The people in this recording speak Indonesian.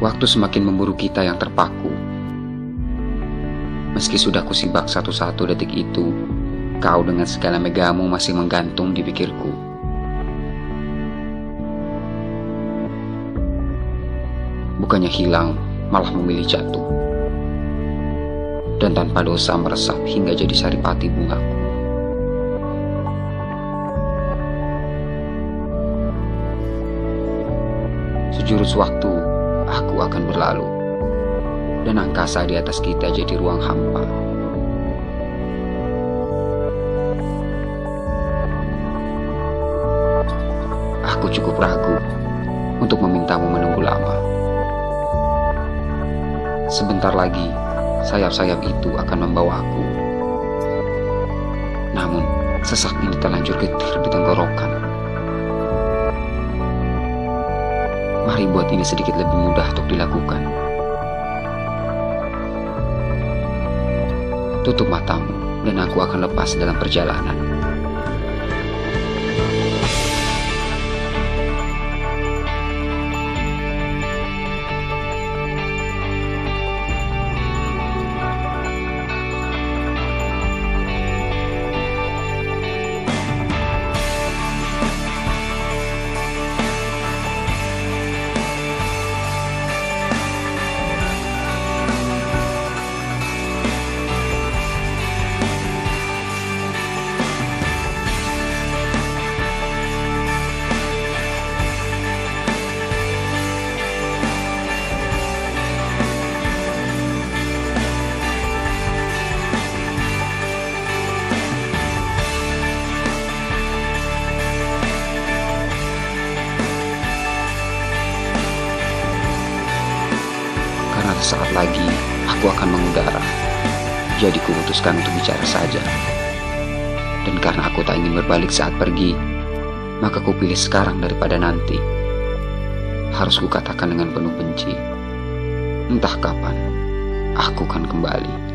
Waktu semakin memburu kita yang terpaku. Meski sudah kusibak satu-satu detik itu, kau dengan segala megamu masih menggantung di pikirku. Bukannya hilang, malah memilih jatuh. Dan tanpa dosa meresap hingga jadi saripati bungaku. Sejurus waktu, aku akan berlalu. Dan angkasa di atas kita jadi ruang hampa. Aku cukup ragu untuk memintamu menunggu lama. Sebentar lagi, sayap-sayap itu akan membawaku. Namun, sesak ini terlanjur getir di tenggorokan. Mari buat ini sedikit lebih mudah untuk dilakukan. Tutup matamu dan aku akan lepas dalam perjalanan. Sesaat lagi aku akan mengudara. Jadi kuputuskan untuk bicara saja. Dan karena aku tak ingin berbalik saat pergi, maka ku pilih sekarang daripada nanti. Harus kukatakan dengan penuh benci. Entah kapan aku akan kembali.